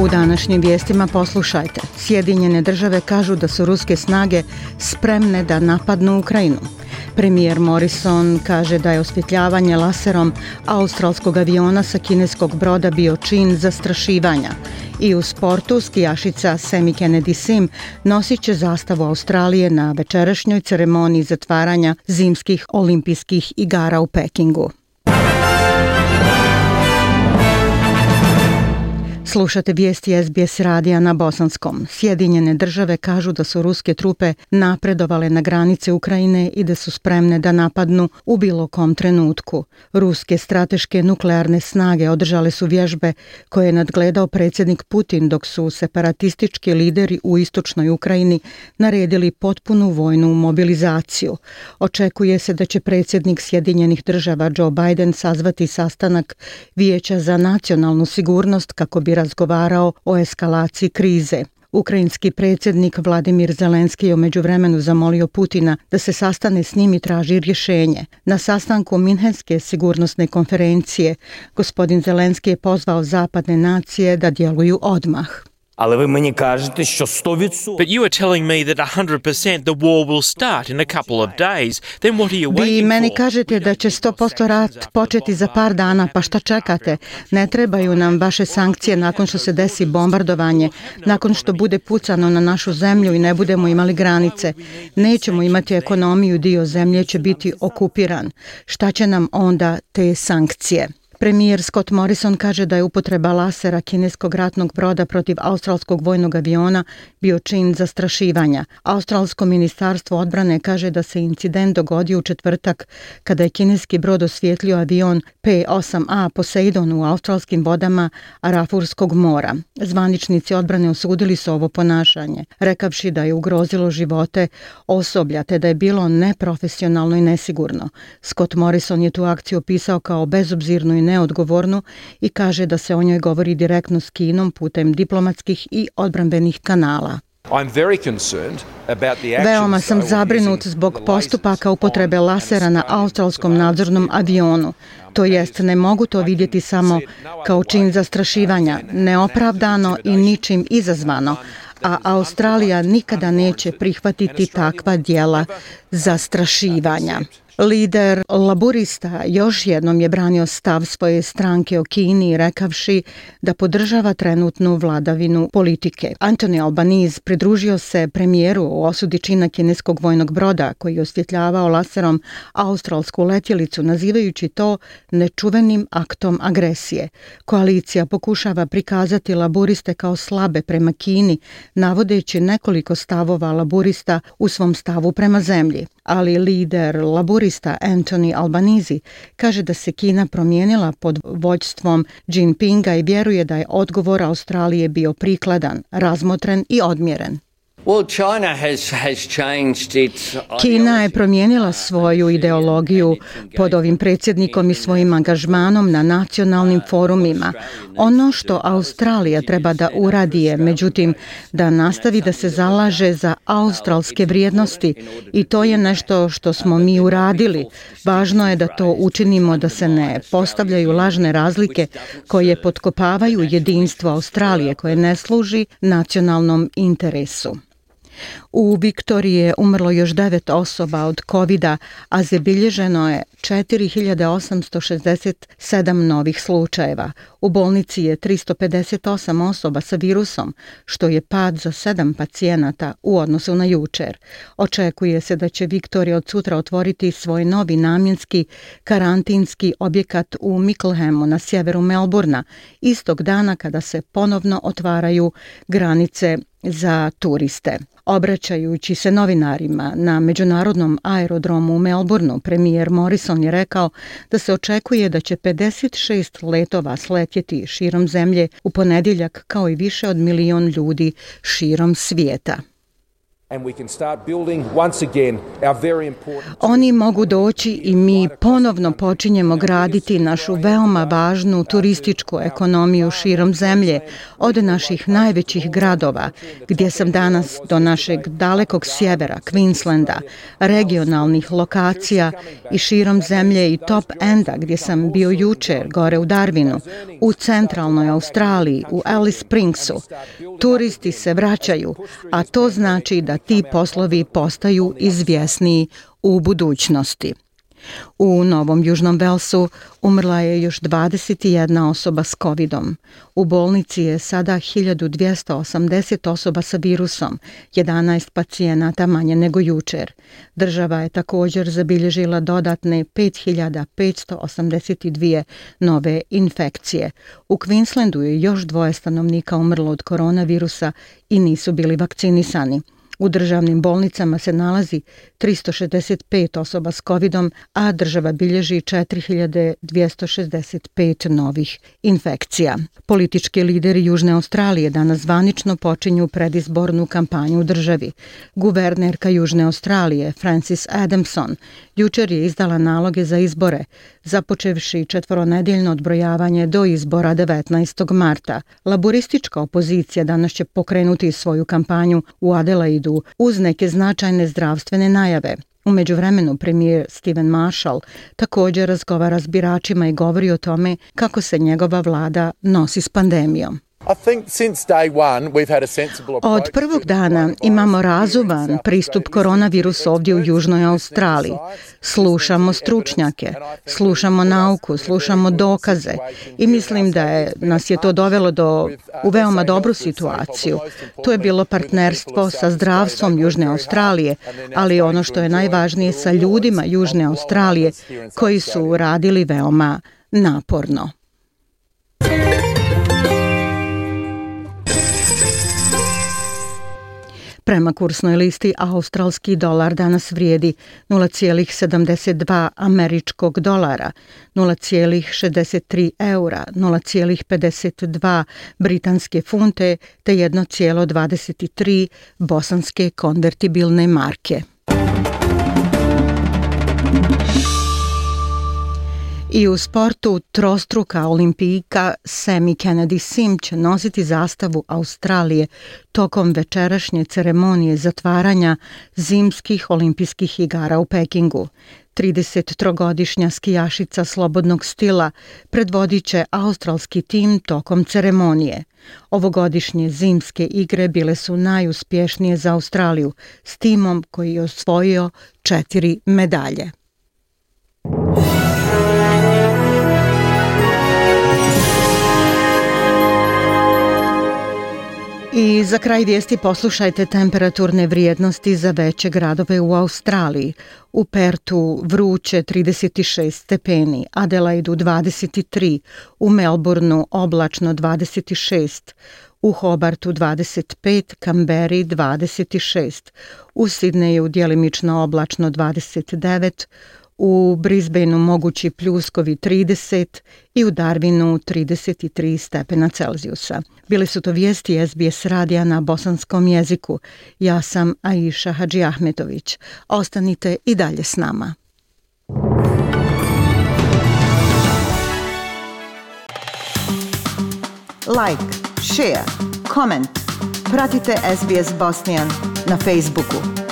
U današnjim vijestima poslušajte. Sjedinjene države kažu da su ruske snage spremne da napadnu Ukrajinu. Premijer Morrison kaže da je osvjetljavanje laserom australskog aviona sa kineskog broda bio čin zastrašivanja. I u sportu skijašica Semi Kennedy Sim nosit će zastavu Australije na večerašnjoj ceremoniji zatvaranja zimskih olimpijskih igara u Pekingu. Slušate vijesti SBS radija na Bosanskom. Sjedinjene države kažu da su ruske trupe napredovale na granice Ukrajine i da su spremne da napadnu u bilo kom trenutku. Ruske strateške nuklearne snage održale su vježbe koje je nadgledao predsjednik Putin dok su separatistički lideri u istočnoj Ukrajini naredili potpunu vojnu mobilizaciju. Očekuje se da će predsjednik Sjedinjenih država Joe Biden sazvati sastanak Vijeća za nacionalnu sigurnost kako bi razgovarao o eskalaciji krize. Ukrajinski predsjednik Vladimir Zelenski je umeđu vremenu zamolio Putina da se sastane s njim i traži rješenje. Na sastanku Minhenske sigurnosne konferencije gospodin Zelenski je pozvao zapadne nacije da djeluju odmah. Але ви мені кажете, що 100%... But you are telling me that 100% the war will start in a couple of days. Then what are you waiting Vi meni for? kažete da će 100% rat početi za par dana, pa šta čekate? Ne trebaju nam vaše sankcije nakon što se desi bombardovanje, nakon što bude pucano na našu zemlju i ne budemo imali granice. Nećemo imati ekonomiju, dio zemlje će biti okupiran. Šta će nam onda te sankcije? Premijer Scott Morrison kaže da je upotreba lasera kineskog ratnog broda protiv australskog vojnog aviona bio čin zastrašivanja. Australsko ministarstvo odbrane kaže da se incident dogodio u četvrtak kada je kineski brod osvjetlio avion P-8A Poseidon u australskim vodama Arafurskog mora. Zvaničnici odbrane osudili su ovo ponašanje, rekavši da je ugrozilo živote osoblja te da je bilo neprofesionalno i nesigurno. Scott Morrison je tu akciju opisao kao bezobzirnu i neodgovornu i kaže da se o njoj govori direktno s Kinom putem diplomatskih i odbranbenih kanala. Veoma sam zabrinut zbog postupaka upotrebe lasera na australskom nadzornom avionu. To jest, ne mogu to vidjeti samo kao čin zastrašivanja, neopravdano i ničim izazvano, a Australija nikada neće prihvatiti takva dijela zastrašivanja. Lider laburista još jednom je branio stav svoje stranke o Kini rekavši da podržava trenutnu vladavinu politike. Anthony Albanese pridružio se premijeru u osudi čina kineskog vojnog broda koji je osvjetljavao laserom australsku letjelicu nazivajući to nečuvenim aktom agresije. Koalicija pokušava prikazati laburiste kao slabe prema Kini, navodeći nekoliko stavova laburista u svom stavu prema zemlji ali lider laburista Anthony Albanese kaže da se Kina promijenila pod vođstvom Jinpinga i vjeruje da je odgovor Australije bio prikladan, razmotren i odmjeren. Well, China has, has changed its Kina je promijenila svoju ideologiju pod ovim predsjednikom i svojim angažmanom na nacionalnim forumima. Ono što Australija treba da uradi je, međutim, da nastavi da se zalaže za australske vrijednosti i to je nešto što smo mi uradili. Važno je da to učinimo da se ne postavljaju lažne razlike koje potkopavaju jedinstvo Australije koje ne služi nacionalnom interesu. U Viktoriji je umrlo još devet osoba od covid a zabilježeno je 4867 novih slučajeva. U bolnici je 358 osoba sa virusom, što je pad za sedam pacijenata u odnosu na jučer. Očekuje se da će Viktorija od sutra otvoriti svoj novi namjenski karantinski objekat u Micklehemu na sjeveru Melburna, istog dana kada se ponovno otvaraju granice za turiste. Obraćajući se novinarima na međunarodnom aerodromu u Melbourneu, premijer Morrison je rekao da se očekuje da će 56 letova sletjeti širom zemlje u ponedjeljak kao i više od milion ljudi širom svijeta. Oni mogu doći i mi ponovno počinjemo graditi našu veoma važnu turističku ekonomiju širom zemlje, od naših najvećih gradova, gdje sam danas do našeg dalekog sjevera, Queenslanda, regionalnih lokacija i širom zemlje i top enda gdje sam bio jučer, gore u Darwinu, u centralnoj Australiji, u Alice Springsu. Turisti se vraćaju, a to znači da ti poslovi postaju izvjesniji u budućnosti. U Novom Južnom Velsu umrla je još 21 osoba s covidom. U bolnici je sada 1280 osoba sa virusom, 11 pacijenata manje nego jučer. Država je također zabilježila dodatne 5582 nove infekcije. U Queenslandu je još dvoje stanovnika umrlo od koronavirusa i nisu bili vakcinisani. U državnim bolnicama se nalazi 365 osoba s covidom, a država bilježi 4265 novih infekcija. Politički lideri Južne Australije danas zvanično počinju predizbornu kampanju u državi. Guvernerka Južne Australije, Francis Adamson, jučer je izdala naloge za izbore, započevši četvoronedeljno odbrojavanje do izbora 19. marta. Laboristička opozicija danas će pokrenuti svoju kampanju u Adelaidu uz neke značajne zdravstvene najave. U međuvremenu premijer Steven Marshall također razgovara s biračima i govori o tome kako se njegova vlada nosi s pandemijom. Od prvog dana imamo razuman pristup koronavirusu ovdje u Južnoj Australiji. Slušamo stručnjake, slušamo nauku, slušamo dokaze i mislim da je, nas je to dovelo do, u veoma dobru situaciju. To je bilo partnerstvo sa zdravstvom Južne Australije, ali ono što je najvažnije sa ljudima Južne Australije koji su radili veoma naporno. Prema kursnoj listi australski dolar danas vrijedi 0,72 američkog dolara, 0,63 eura, 0,52 britanske funte te 1,23 bosanske konvertibilne marke. I u sportu trostruka olimpijka Semi Kennedy Sim će nositi zastavu Australije tokom večerašnje ceremonije zatvaranja zimskih olimpijskih igara u Pekingu. 33-godišnja skijašica slobodnog stila predvodit će australski tim tokom ceremonije. Ovogodišnje zimske igre bile su najuspješnije za Australiju s timom koji je osvojio četiri medalje. I za kraj vijesti poslušajte temperaturne vrijednosti za veće gradove u Australiji. U Pertu vruće 36 stepeni, Adelaidu 23, u Melbourneu oblačno 26, u Hobartu 25, Kamberi 26, u Sidneju dijelimično oblačno 29, u Brisbaneu mogući pljuskovi 30 i u Darwinu 33 stepena Celzijusa. Bile su to vijesti SBS radija na bosanskom jeziku. Ja sam Aisha Hadži Ahmetović. Ostanite i dalje s nama. Like, share, comment. Pratite SBS Bosnian na Facebooku.